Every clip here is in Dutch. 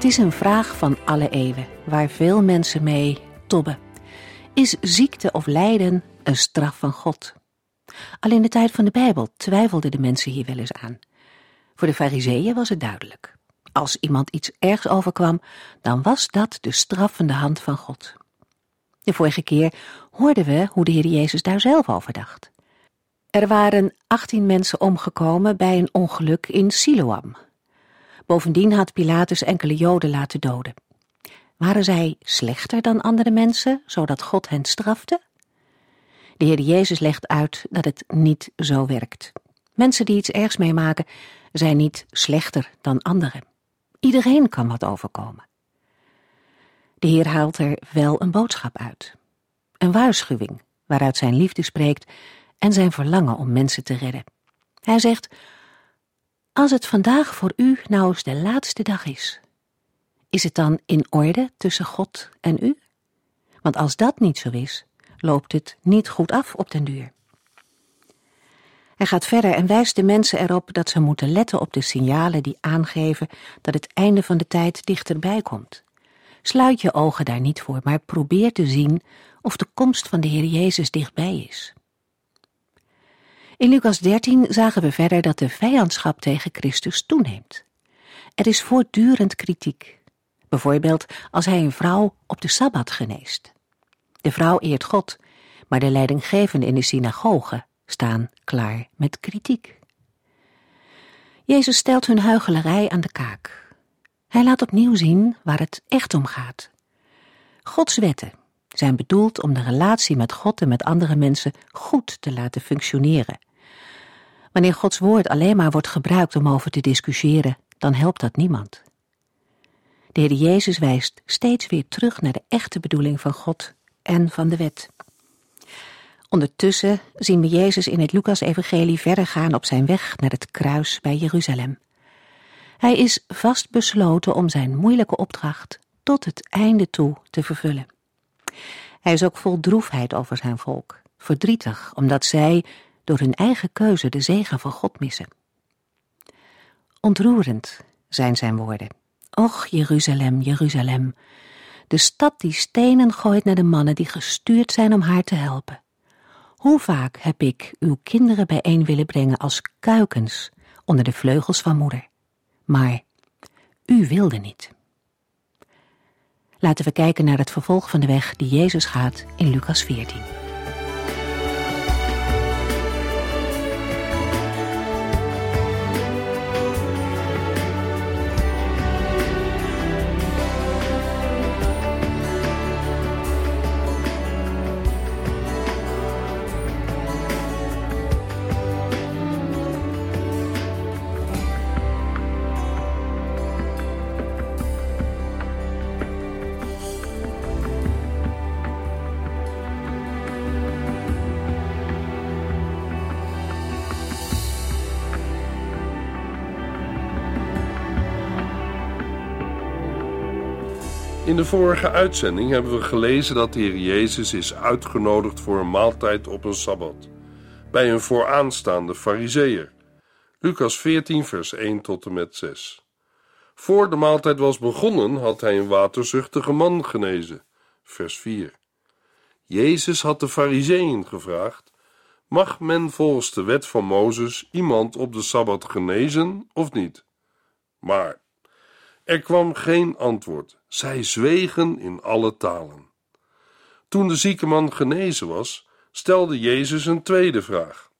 Het is een vraag van alle eeuwen, waar veel mensen mee tobben. Is ziekte of lijden een straf van God? Al in de tijd van de Bijbel twijfelden de mensen hier wel eens aan. Voor de fariseeën was het duidelijk. Als iemand iets ergs overkwam, dan was dat de straffende hand van God. De vorige keer hoorden we hoe de Heer Jezus daar zelf over dacht. Er waren 18 mensen omgekomen bij een ongeluk in Siloam, Bovendien had Pilatus enkele Joden laten doden. Waren zij slechter dan andere mensen, zodat God hen strafte? De Heer Jezus legt uit dat het niet zo werkt. Mensen die iets ergs meemaken, zijn niet slechter dan anderen. Iedereen kan wat overkomen. De Heer haalt er wel een boodschap uit. Een waarschuwing waaruit zijn liefde spreekt en zijn verlangen om mensen te redden. Hij zegt, als het vandaag voor u nou eens de laatste dag is, is het dan in orde tussen God en u? Want als dat niet zo is, loopt het niet goed af op den duur. Hij gaat verder en wijst de mensen erop dat ze moeten letten op de signalen die aangeven dat het einde van de tijd dichterbij komt. Sluit je ogen daar niet voor, maar probeer te zien of de komst van de Heer Jezus dichtbij is. In Lucas 13 zagen we verder dat de vijandschap tegen Christus toeneemt. Er is voortdurend kritiek. Bijvoorbeeld als hij een vrouw op de Sabbat geneest. De vrouw eert God, maar de leidinggevenden in de synagoge staan klaar met kritiek. Jezus stelt hun huichelarij aan de kaak. Hij laat opnieuw zien waar het echt om gaat. Gods wetten zijn bedoeld om de relatie met God en met andere mensen goed te laten functioneren Wanneer Gods woord alleen maar wordt gebruikt om over te discussiëren, dan helpt dat niemand. De Heer Jezus wijst steeds weer terug naar de echte bedoeling van God en van de wet. Ondertussen zien we Jezus in het Lucas-evangelie verder gaan op zijn weg naar het kruis bij Jeruzalem. Hij is vastbesloten om zijn moeilijke opdracht tot het einde toe te vervullen. Hij is ook vol droefheid over zijn volk, verdrietig omdat zij door hun eigen keuze de zegen van God missen. Ontroerend zijn zijn woorden. Och, Jeruzalem, Jeruzalem, de stad die stenen gooit naar de mannen die gestuurd zijn om haar te helpen. Hoe vaak heb ik uw kinderen bijeen willen brengen als kuikens onder de vleugels van moeder. Maar u wilde niet. Laten we kijken naar het vervolg van de weg die Jezus gaat in Lucas 14. In de vorige uitzending hebben we gelezen dat de Heer Jezus is uitgenodigd voor een maaltijd op een sabbat bij een vooraanstaande fariseer. Lucas 14, vers 1 tot en met 6. Voor de maaltijd was begonnen, had hij een waterzuchtige man genezen. Vers 4. Jezus had de fariseeën gevraagd: Mag men volgens de wet van Mozes iemand op de sabbat genezen of niet? Maar er kwam geen antwoord. Zij zwegen in alle talen. Toen de zieke man genezen was, stelde Jezus een tweede vraag.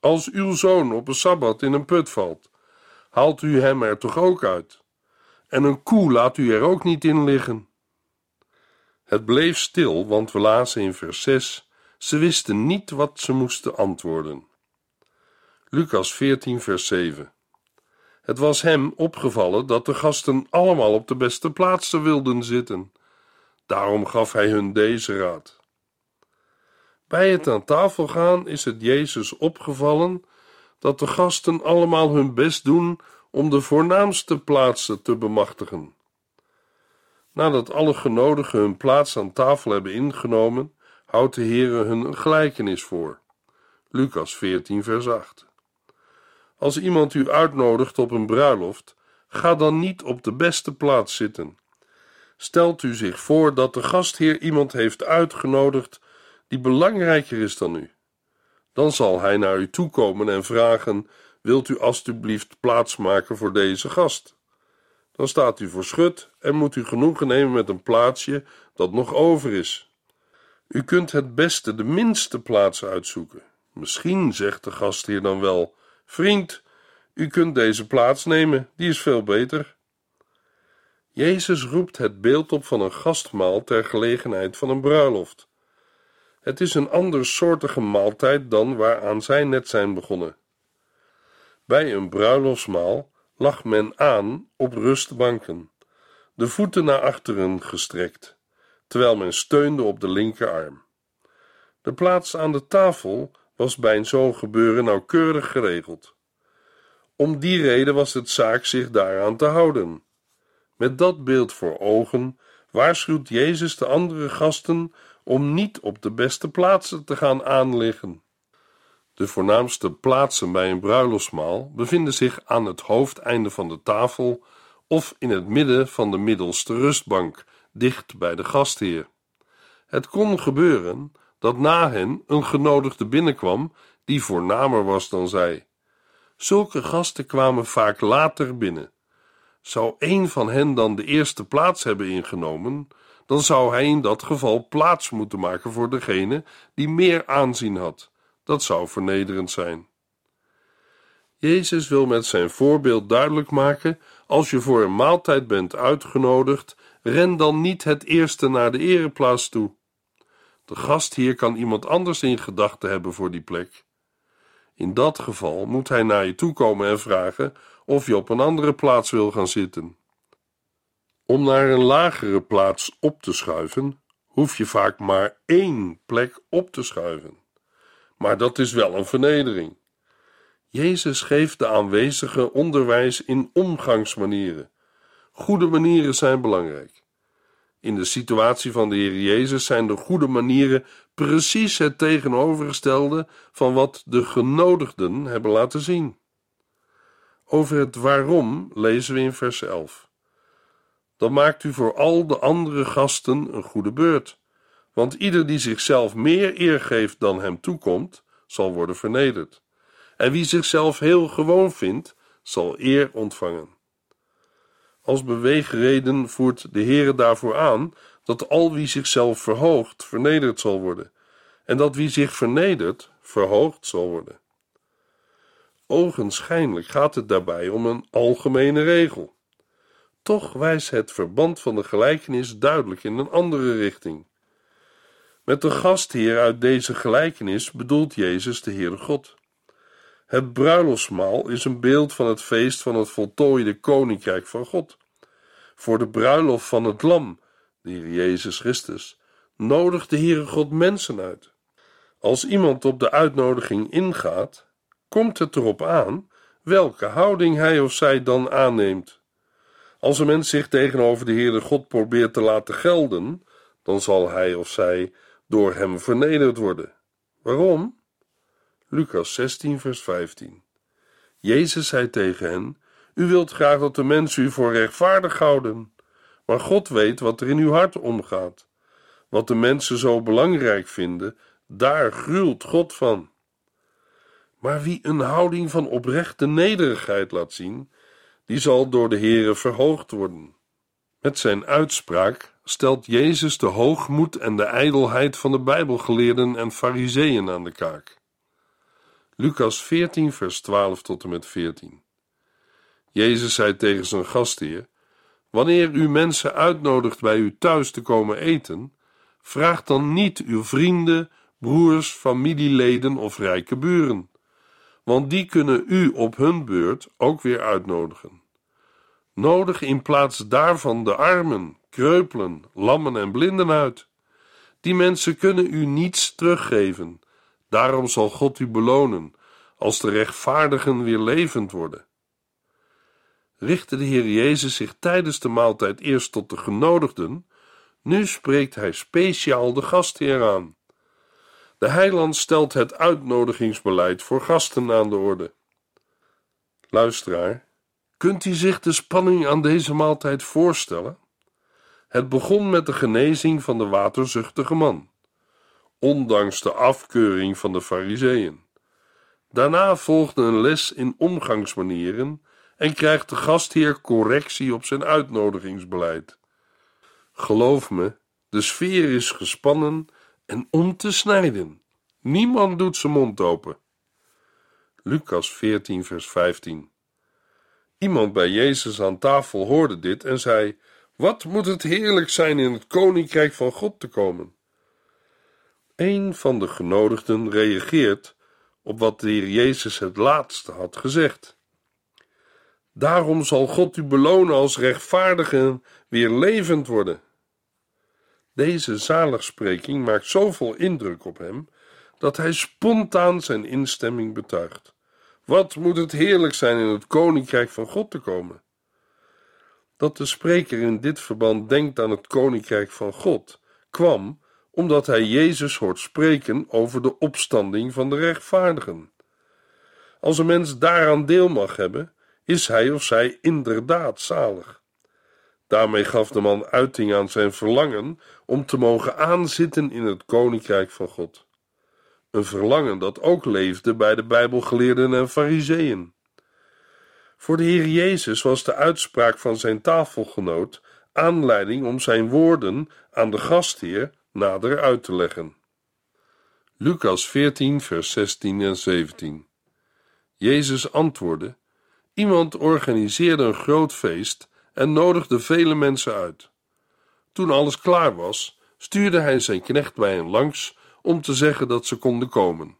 Als uw zoon op een sabbat in een put valt, haalt u hem er toch ook uit? En een koe laat u er ook niet in liggen? Het bleef stil, want we lazen in vers 6: ze wisten niet wat ze moesten antwoorden. Lucas 14, vers 7. Het was hem opgevallen dat de gasten allemaal op de beste plaatsen wilden zitten. Daarom gaf hij hun deze raad. Bij het aan tafel gaan is het Jezus opgevallen dat de gasten allemaal hun best doen om de voornaamste plaatsen te bemachtigen. Nadat alle genodigen hun plaats aan tafel hebben ingenomen, houdt de Heere hun een gelijkenis voor. Lucas 14, vers 8. Als iemand u uitnodigt op een bruiloft, ga dan niet op de beste plaats zitten. Stelt u zich voor dat de gastheer iemand heeft uitgenodigd die belangrijker is dan u. Dan zal hij naar u toe komen en vragen: Wilt u alstublieft plaats maken voor deze gast? Dan staat u voor schut en moet u genoegen nemen met een plaatsje dat nog over is. U kunt het beste de minste plaats uitzoeken. Misschien zegt de gastheer dan wel: Vriend, u kunt deze plaats nemen, die is veel beter. Jezus roept het beeld op van een gastmaal ter gelegenheid van een bruiloft. Het is een andersoortige maaltijd dan waaraan zij net zijn begonnen. Bij een bruiloftsmaal lag men aan op rustbanken, de voeten naar achteren gestrekt, terwijl men steunde op de linkerarm. De plaats aan de tafel was bij een zo'n gebeuren nauwkeurig geregeld. Om die reden was het zaak zich daaraan te houden. Met dat beeld voor ogen waarschuwt Jezus de andere gasten om niet op de beste plaatsen te gaan aanliggen. De voornaamste plaatsen bij een bruiloftsmaal bevinden zich aan het hoofdeinde van de tafel of in het midden van de middelste rustbank, dicht bij de gastheer. Het kon gebeuren dat na hen een genodigde binnenkwam die voornamer was dan zij. Zulke gasten kwamen vaak later binnen. Zou een van hen dan de eerste plaats hebben ingenomen, dan zou hij in dat geval plaats moeten maken voor degene die meer aanzien had. Dat zou vernederend zijn. Jezus wil met zijn voorbeeld duidelijk maken: als je voor een maaltijd bent uitgenodigd, ren dan niet het eerste naar de ereplaats toe. De gast hier kan iemand anders in gedachten hebben voor die plek. In dat geval moet hij naar je toe komen en vragen of je op een andere plaats wil gaan zitten. Om naar een lagere plaats op te schuiven, hoef je vaak maar één plek op te schuiven. Maar dat is wel een vernedering. Jezus geeft de aanwezigen onderwijs in omgangsmanieren. Goede manieren zijn belangrijk. In de situatie van de Heer Jezus zijn de goede manieren precies het tegenovergestelde van wat de genodigden hebben laten zien. Over het waarom lezen we in vers 11. Dan maakt u voor al de andere gasten een goede beurt, want ieder die zichzelf meer eer geeft dan hem toekomt, zal worden vernederd. En wie zichzelf heel gewoon vindt, zal eer ontvangen. Als beweegreden voert de Heere daarvoor aan dat al wie zichzelf verhoogt, vernederd zal worden, en dat wie zich vernedert, verhoogd zal worden. Ogenschijnlijk gaat het daarbij om een algemene regel. Toch wijst het verband van de gelijkenis duidelijk in een andere richting. Met de gastheer uit deze gelijkenis bedoelt Jezus de Heere God. Het bruiloftsmaal is een beeld van het feest van het voltooide koninkrijk van God. Voor de bruiloft van het lam, de Heer Jezus Christus, nodigt de Heere God mensen uit. Als iemand op de uitnodiging ingaat, komt het erop aan welke houding hij of zij dan aanneemt. Als een mens zich tegenover de Heere God probeert te laten gelden, dan zal hij of zij door hem vernederd worden. Waarom? Lucas 16, vers 15. Jezus zei tegen hen: U wilt graag dat de mensen u voor rechtvaardig houden, maar God weet wat er in uw hart omgaat. Wat de mensen zo belangrijk vinden, daar gruwelt God van. Maar wie een houding van oprechte nederigheid laat zien, die zal door de Heere verhoogd worden. Met zijn uitspraak stelt Jezus de hoogmoed en de ijdelheid van de Bijbelgeleerden en Fariseeën aan de kaak. Lucas 14, vers 12 tot en met 14. Jezus zei tegen zijn gastheer: Wanneer u mensen uitnodigt bij u thuis te komen eten, vraag dan niet uw vrienden, broers, familieleden of rijke buren want die kunnen u op hun beurt ook weer uitnodigen. Nodig in plaats daarvan de armen, kreupelen, lammen en blinden uit. Die mensen kunnen u niets teruggeven. Daarom zal God u belonen, als de rechtvaardigen weer levend worden. Richtte de Heer Jezus zich tijdens de maaltijd eerst tot de genodigden, nu spreekt hij speciaal de gastheer aan. De heiland stelt het uitnodigingsbeleid voor gasten aan de orde. Luisteraar, kunt u zich de spanning aan deze maaltijd voorstellen? Het begon met de genezing van de waterzuchtige man, ondanks de afkeuring van de Fariseeën. Daarna volgde een les in omgangsmanieren en krijgt de gastheer correctie op zijn uitnodigingsbeleid. Geloof me, de sfeer is gespannen en om te snijden. Niemand doet zijn mond open. Lucas 14, vers 15. Iemand bij Jezus aan tafel hoorde dit en zei: Wat moet het heerlijk zijn in het koninkrijk van God te komen? Een van de genodigden reageert op wat de Heer Jezus het laatste had gezegd. Daarom zal God u belonen als rechtvaardigen weer levend worden. Deze zaligspreking maakt zoveel indruk op hem dat hij spontaan zijn instemming betuigt. Wat moet het heerlijk zijn in het koninkrijk van God te komen? Dat de spreker in dit verband denkt aan het koninkrijk van God, kwam omdat hij Jezus hoort spreken over de opstanding van de rechtvaardigen. Als een mens daaraan deel mag hebben, is hij of zij inderdaad zalig. Daarmee gaf de man uiting aan zijn verlangen om te mogen aanzitten in het koninkrijk van God. Een verlangen dat ook leefde bij de Bijbelgeleerden en Fariseeën. Voor de Heer Jezus was de uitspraak van zijn tafelgenoot aanleiding om zijn woorden aan de gastheer nader uit te leggen. Lucas 14, vers 16 en 17. Jezus antwoordde: Iemand organiseerde een groot feest en nodigde vele mensen uit. Toen alles klaar was, stuurde hij zijn knecht bij hen langs om te zeggen dat ze konden komen.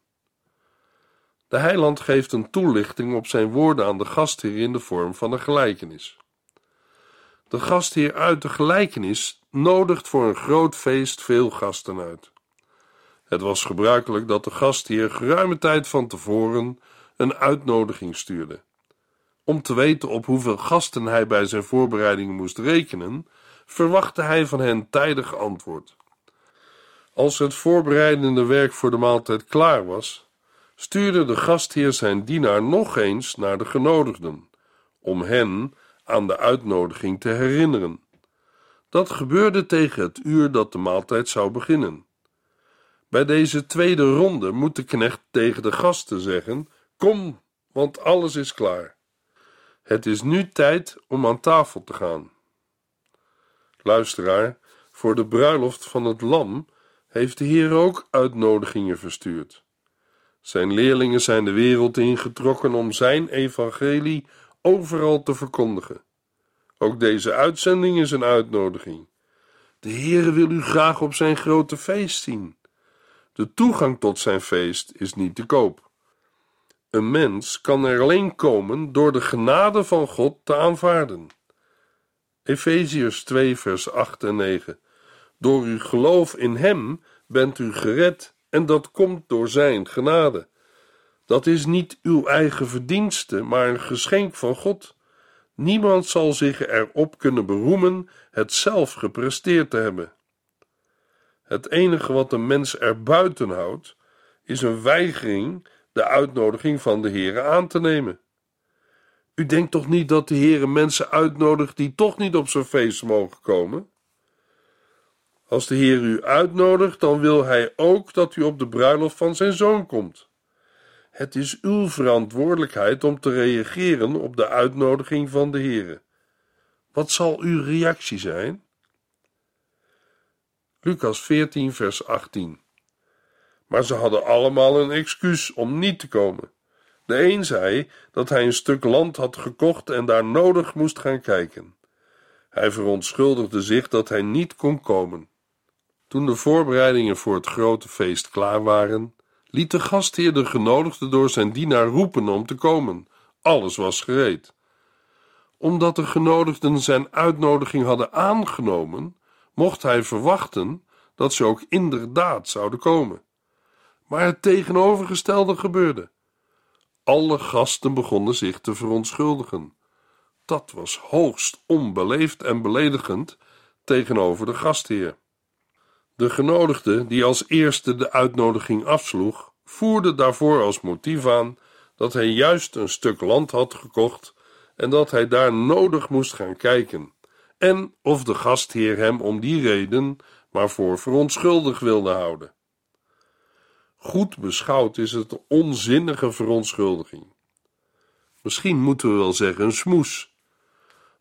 De heiland geeft een toelichting op zijn woorden aan de gastheer in de vorm van een gelijkenis. De gastheer uit de gelijkenis nodigt voor een groot feest veel gasten uit. Het was gebruikelijk dat de gastheer geruime tijd van tevoren een uitnodiging stuurde. Om te weten op hoeveel gasten hij bij zijn voorbereidingen moest rekenen, verwachtte hij van hen tijdig antwoord. Als het voorbereidende werk voor de maaltijd klaar was, stuurde de gastheer zijn dienaar nog eens naar de genodigden, om hen aan de uitnodiging te herinneren. Dat gebeurde tegen het uur dat de maaltijd zou beginnen. Bij deze tweede ronde moet de knecht tegen de gasten zeggen: Kom, want alles is klaar. Het is nu tijd om aan tafel te gaan. Luisteraar, voor de bruiloft van het Lam heeft de Heer ook uitnodigingen verstuurd. Zijn leerlingen zijn de wereld ingetrokken om zijn evangelie overal te verkondigen. Ook deze uitzending is een uitnodiging. De Heere wil u graag op zijn grote feest zien. De toegang tot zijn feest is niet te koop. Een mens kan er alleen komen door de genade van God te aanvaarden. Efeziërs 2, vers 8 en 9. Door uw geloof in Hem bent u gered en dat komt door Zijn genade. Dat is niet uw eigen verdienste, maar een geschenk van God. Niemand zal zich erop kunnen beroemen het zelf gepresteerd te hebben. Het enige wat een mens er buiten houdt, is een weigering de uitnodiging van de Heere aan te nemen. U denkt toch niet dat de Heere mensen uitnodigt die toch niet op zijn feest mogen komen? Als de Heer u uitnodigt, dan wil Hij ook dat u op de bruiloft van zijn zoon komt. Het is uw verantwoordelijkheid om te reageren op de uitnodiging van de Heere. Wat zal uw reactie zijn? Lucas 14, vers 18 maar ze hadden allemaal een excuus om niet te komen. De een zei dat hij een stuk land had gekocht en daar nodig moest gaan kijken. Hij verontschuldigde zich dat hij niet kon komen. Toen de voorbereidingen voor het grote feest klaar waren, liet de gastheer de genodigde door zijn dienaar roepen om te komen. Alles was gereed. Omdat de genodigden zijn uitnodiging hadden aangenomen, mocht hij verwachten dat ze ook inderdaad zouden komen. Maar het tegenovergestelde gebeurde. Alle gasten begonnen zich te verontschuldigen. Dat was hoogst onbeleefd en beledigend tegenover de gastheer. De genodigde, die als eerste de uitnodiging afsloeg, voerde daarvoor als motief aan dat hij juist een stuk land had gekocht en dat hij daar nodig moest gaan kijken, en of de gastheer hem om die reden maar voor verontschuldigd wilde houden. Goed beschouwd is het onzinnige verontschuldiging. Misschien moeten we wel zeggen een smoes.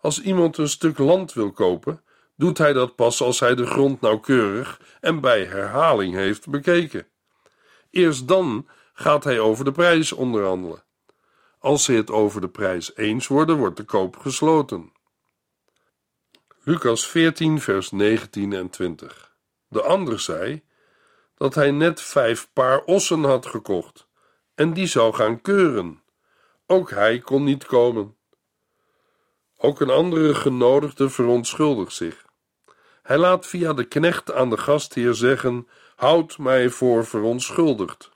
Als iemand een stuk land wil kopen, doet hij dat pas als hij de grond nauwkeurig en bij herhaling heeft bekeken. Eerst dan gaat hij over de prijs onderhandelen. Als ze het over de prijs eens worden, wordt de koop gesloten. Lucas 14, vers 19 en 20. De ander zei dat hij net vijf paar ossen had gekocht en die zou gaan keuren. Ook hij kon niet komen. Ook een andere genodigde verontschuldigt zich. Hij laat via de knecht aan de gastheer zeggen: Houd mij voor verontschuldigd.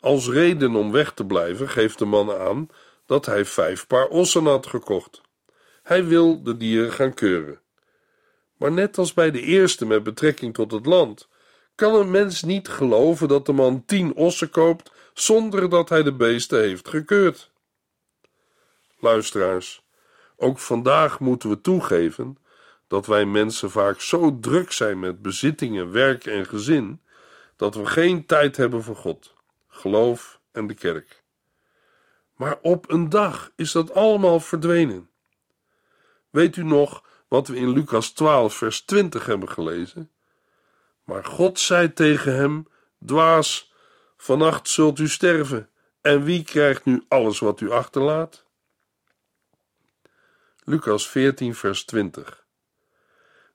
Als reden om weg te blijven geeft de man aan dat hij vijf paar ossen had gekocht. Hij wil de dieren gaan keuren. Maar net als bij de eerste met betrekking tot het land, kan een mens niet geloven dat de man tien ossen koopt zonder dat hij de beesten heeft gekeurd. Luisteraars, ook vandaag moeten we toegeven dat wij mensen vaak zo druk zijn met bezittingen, werk en gezin, dat we geen tijd hebben voor God, geloof en de kerk. Maar op een dag is dat allemaal verdwenen. Weet u nog wat we in Lucas 12, vers 20 hebben gelezen? Maar God zei tegen hem: Dwaas, vannacht zult u sterven. En wie krijgt nu alles wat u achterlaat? Lucas 14, vers 20.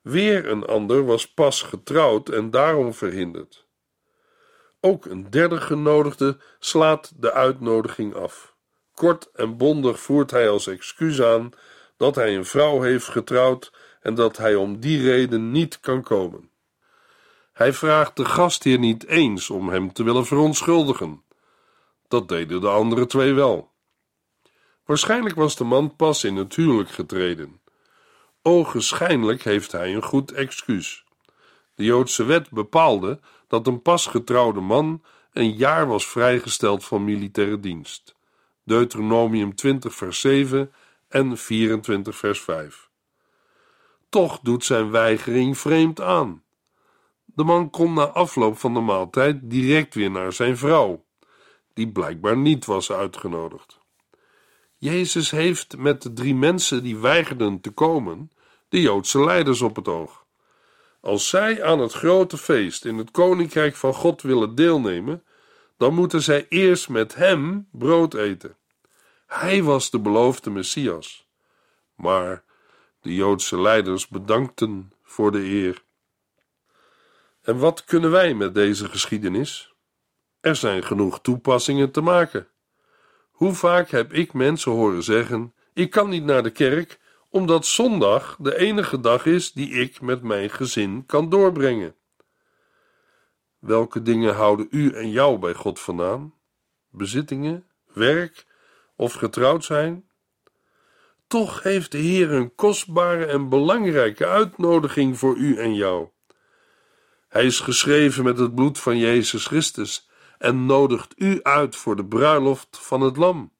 Weer een ander was pas getrouwd en daarom verhinderd. Ook een derde genodigde slaat de uitnodiging af. Kort en bondig voert hij als excuus aan dat hij een vrouw heeft getrouwd en dat hij om die reden niet kan komen. Hij vraagt de gastheer niet eens om hem te willen verontschuldigen. Dat deden de andere twee wel. Waarschijnlijk was de man pas in het huwelijk getreden. Ogenschijnlijk heeft hij een goed excuus. De Joodse wet bepaalde dat een pas getrouwde man een jaar was vrijgesteld van militaire dienst. Deuteronomium 20 vers 7 en 24 vers 5. Toch doet zijn weigering vreemd aan. De man komt na afloop van de maaltijd direct weer naar zijn vrouw, die blijkbaar niet was uitgenodigd. Jezus heeft met de drie mensen die weigerden te komen, de Joodse leiders op het oog. Als zij aan het grote feest in het koninkrijk van God willen deelnemen, dan moeten zij eerst met hem brood eten. Hij was de beloofde Messias. Maar de Joodse leiders bedankten voor de eer. En wat kunnen wij met deze geschiedenis? Er zijn genoeg toepassingen te maken. Hoe vaak heb ik mensen horen zeggen: Ik kan niet naar de kerk, omdat zondag de enige dag is die ik met mijn gezin kan doorbrengen. Welke dingen houden u en jou bij God vandaan? Bezittingen, werk of getrouwd zijn? Toch heeft de Heer een kostbare en belangrijke uitnodiging voor u en jou. Hij is geschreven met het bloed van Jezus Christus en nodigt u uit voor de bruiloft van het Lam.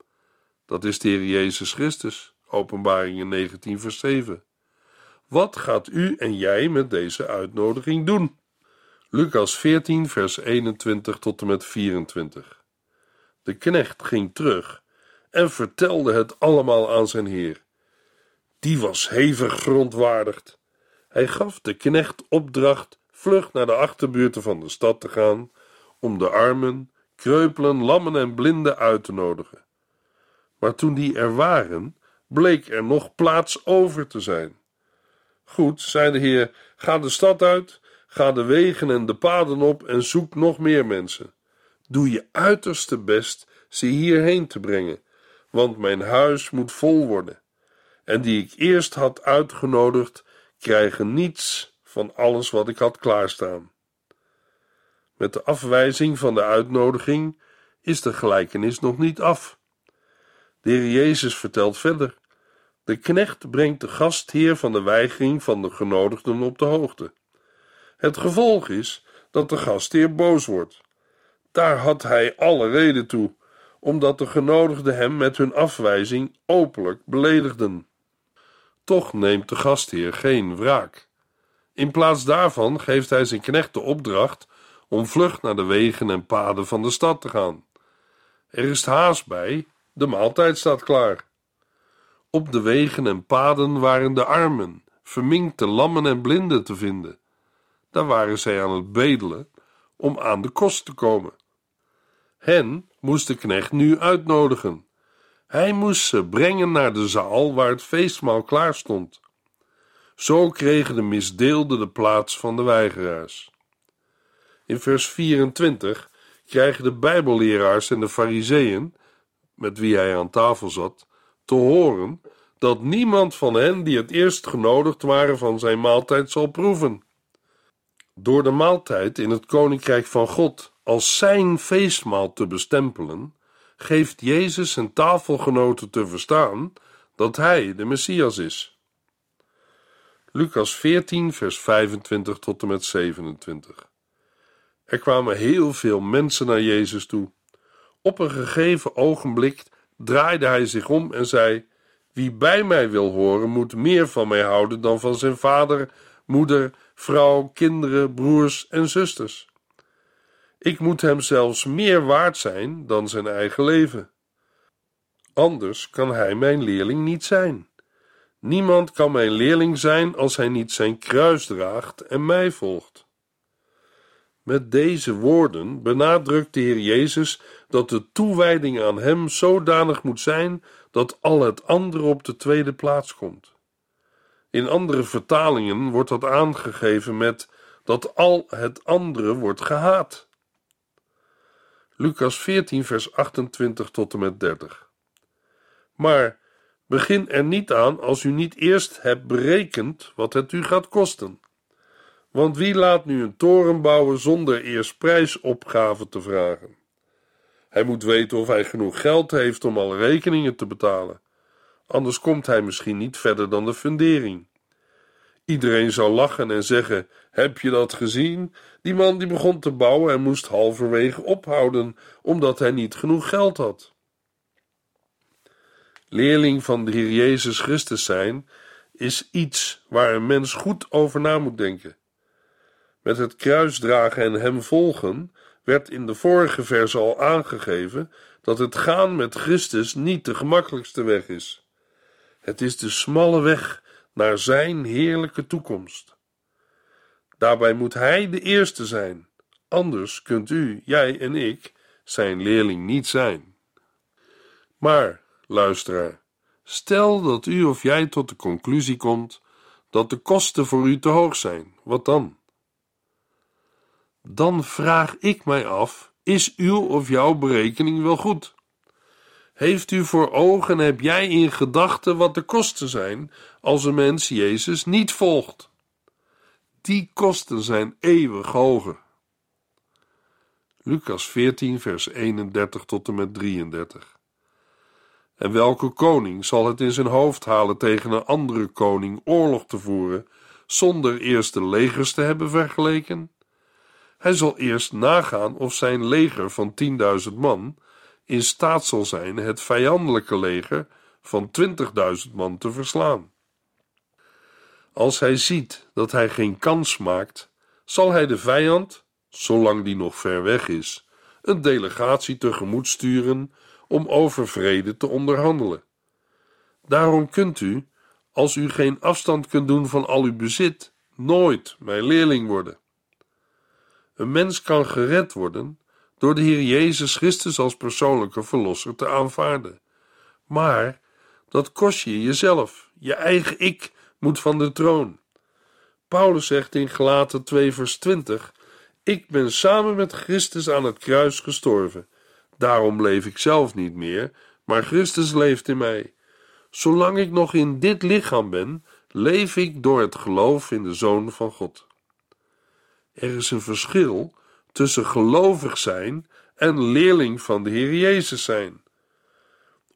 Dat is de Heer Jezus Christus, Openbaringen 19, vers 7. Wat gaat u en jij met deze uitnodiging doen? Lucas 14, vers 21 tot en met 24. De knecht ging terug en vertelde het allemaal aan zijn heer. Die was hevig verontwaardigd. Hij gaf de knecht opdracht vlug naar de achterbuurten van de stad te gaan om de armen, kreupelen, lammen en blinden uit te nodigen. Maar toen die er waren, bleek er nog plaats over te zijn. Goed, zei de Heer, ga de stad uit, ga de wegen en de paden op en zoek nog meer mensen. Doe je uiterste best ze hierheen te brengen, want mijn huis moet vol worden. En die ik eerst had uitgenodigd, krijgen niets van alles wat ik had klaarstaan. Met de afwijzing van de uitnodiging is de gelijkenis nog niet af. De Heer Jezus vertelt verder: De knecht brengt de gastheer van de weigering van de genodigden op de hoogte. Het gevolg is dat de gastheer boos wordt. Daar had hij alle reden toe, omdat de genodigden hem met hun afwijzing openlijk beledigden. Toch neemt de gastheer geen wraak. In plaats daarvan geeft hij zijn knecht de opdracht om vlug naar de wegen en paden van de stad te gaan. Er is haast bij, de maaltijd staat klaar. Op de wegen en paden waren de armen, verminkte lammen en blinden te vinden. Daar waren zij aan het bedelen om aan de kost te komen. Hen moest de knecht nu uitnodigen. Hij moest ze brengen naar de zaal waar het feestmaal klaar stond. Zo kregen de misdeelden de plaats van de weigeraars. In vers 24 krijgen de Bijbelleraars en de Fariseeën, met wie hij aan tafel zat, te horen dat niemand van hen die het eerst genodigd waren van zijn maaltijd zal proeven. Door de maaltijd in het koninkrijk van God als zijn feestmaal te bestempelen, geeft Jezus zijn tafelgenoten te verstaan dat hij de Messias is. Lucas 14, vers 25 tot en met 27. Er kwamen heel veel mensen naar Jezus toe. Op een gegeven ogenblik draaide hij zich om en zei: Wie bij mij wil horen, moet meer van mij houden dan van zijn vader, moeder, vrouw, kinderen, broers en zusters. Ik moet hem zelfs meer waard zijn dan zijn eigen leven. Anders kan hij mijn leerling niet zijn. Niemand kan mijn leerling zijn als hij niet zijn kruis draagt en mij volgt. Met deze woorden benadrukt de Heer Jezus dat de toewijding aan Hem zodanig moet zijn dat al het andere op de tweede plaats komt. In andere vertalingen wordt dat aangegeven met dat al het andere wordt gehaat. Lucas 14, vers 28 tot en met 30. Maar begin er niet aan als u niet eerst hebt berekend wat het u gaat kosten. Want wie laat nu een toren bouwen zonder eerst prijsopgave te vragen? Hij moet weten of hij genoeg geld heeft om alle rekeningen te betalen. Anders komt hij misschien niet verder dan de fundering. Iedereen zou lachen en zeggen: Heb je dat gezien? Die man die begon te bouwen en moest halverwege ophouden omdat hij niet genoeg geld had. Leerling van de Heer Jezus Christus zijn is iets waar een mens goed over na moet denken. Met het kruis dragen en hem volgen werd in de vorige vers al aangegeven dat het gaan met Christus niet de gemakkelijkste weg is. Het is de smalle weg naar zijn heerlijke toekomst. Daarbij moet hij de eerste zijn, anders kunt u, jij en ik, zijn leerling niet zijn. Maar, luisteraar, stel dat u of jij tot de conclusie komt dat de kosten voor u te hoog zijn, wat dan? dan vraag ik mij af: is uw of jouw berekening wel goed? Heeft u voor ogen, heb jij in gedachten wat de kosten zijn als een mens Jezus niet volgt? Die kosten zijn eeuwig hoger. Lucas 14, vers 31 tot en met 33. En welke koning zal het in zijn hoofd halen tegen een andere koning oorlog te voeren, zonder eerst de legers te hebben vergeleken? Hij zal eerst nagaan of zijn leger van 10.000 man in staat zal zijn het vijandelijke leger van 20.000 man te verslaan. Als hij ziet dat hij geen kans maakt, zal hij de vijand, zolang die nog ver weg is, een delegatie tegemoet sturen om over vrede te onderhandelen. Daarom kunt u, als u geen afstand kunt doen van al uw bezit, nooit mijn leerling worden. Een mens kan gered worden door de Heer Jezus Christus als persoonlijke verlosser te aanvaarden. Maar dat kost je jezelf, je eigen ik moet van de troon. Paulus zegt in Galaten 2 vers 20: Ik ben samen met Christus aan het kruis gestorven. Daarom leef ik zelf niet meer, maar Christus leeft in mij. Zolang ik nog in dit lichaam ben, leef ik door het geloof in de Zoon van God. Er is een verschil tussen gelovig zijn en leerling van de Heer Jezus zijn.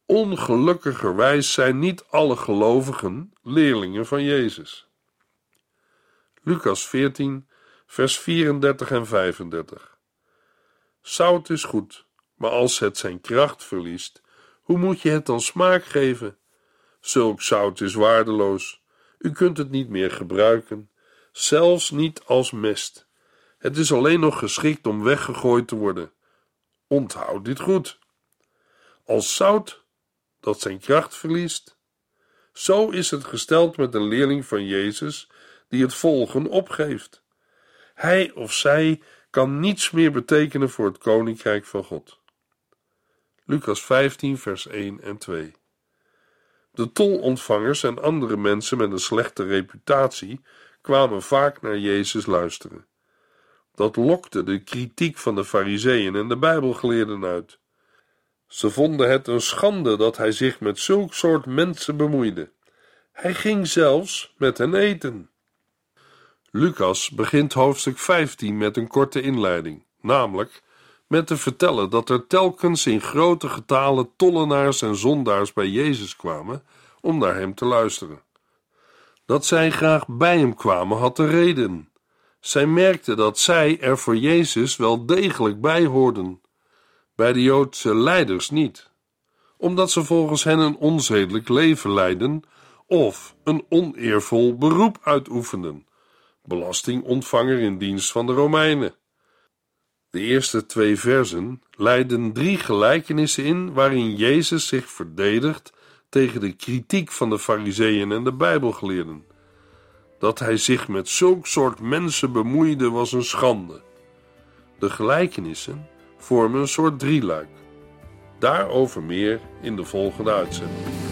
Ongelukkigerwijs zijn niet alle gelovigen leerlingen van Jezus. Lucas 14, vers 34 en 35. Zout is goed, maar als het zijn kracht verliest, hoe moet je het dan smaak geven? Zulk zout is waardeloos. U kunt het niet meer gebruiken, zelfs niet als mest. Het is alleen nog geschikt om weggegooid te worden. Onthoud dit goed. Als zout dat zijn kracht verliest, zo is het gesteld met een leerling van Jezus die het volgen opgeeft. Hij of zij kan niets meer betekenen voor het koninkrijk van God. Lucas 15, vers 1 en 2. De tolontvangers en andere mensen met een slechte reputatie kwamen vaak naar Jezus luisteren. Dat lokte de kritiek van de Fariseeën en de Bijbelgeleerden uit. Ze vonden het een schande dat hij zich met zulk soort mensen bemoeide. Hij ging zelfs met hen eten. Lucas begint hoofdstuk 15 met een korte inleiding, namelijk met te vertellen dat er telkens in grote getalen tollenaars en zondaars bij Jezus kwamen om naar hem te luisteren. Dat zij graag bij hem kwamen had een reden. Zij merkten dat zij er voor Jezus wel degelijk bij hoorden, bij de Joodse leiders niet, omdat ze volgens hen een onzedelijk leven leidden of een oneervol beroep uitoefenden, belastingontvanger in dienst van de Romeinen. De eerste twee versen leiden drie gelijkenissen in waarin Jezus zich verdedigt tegen de kritiek van de Fariseeën en de Bijbelgeleerden. Dat hij zich met zulk soort mensen bemoeide was een schande. De gelijkenissen vormen een soort drieluik. Daarover meer in de volgende uitzending.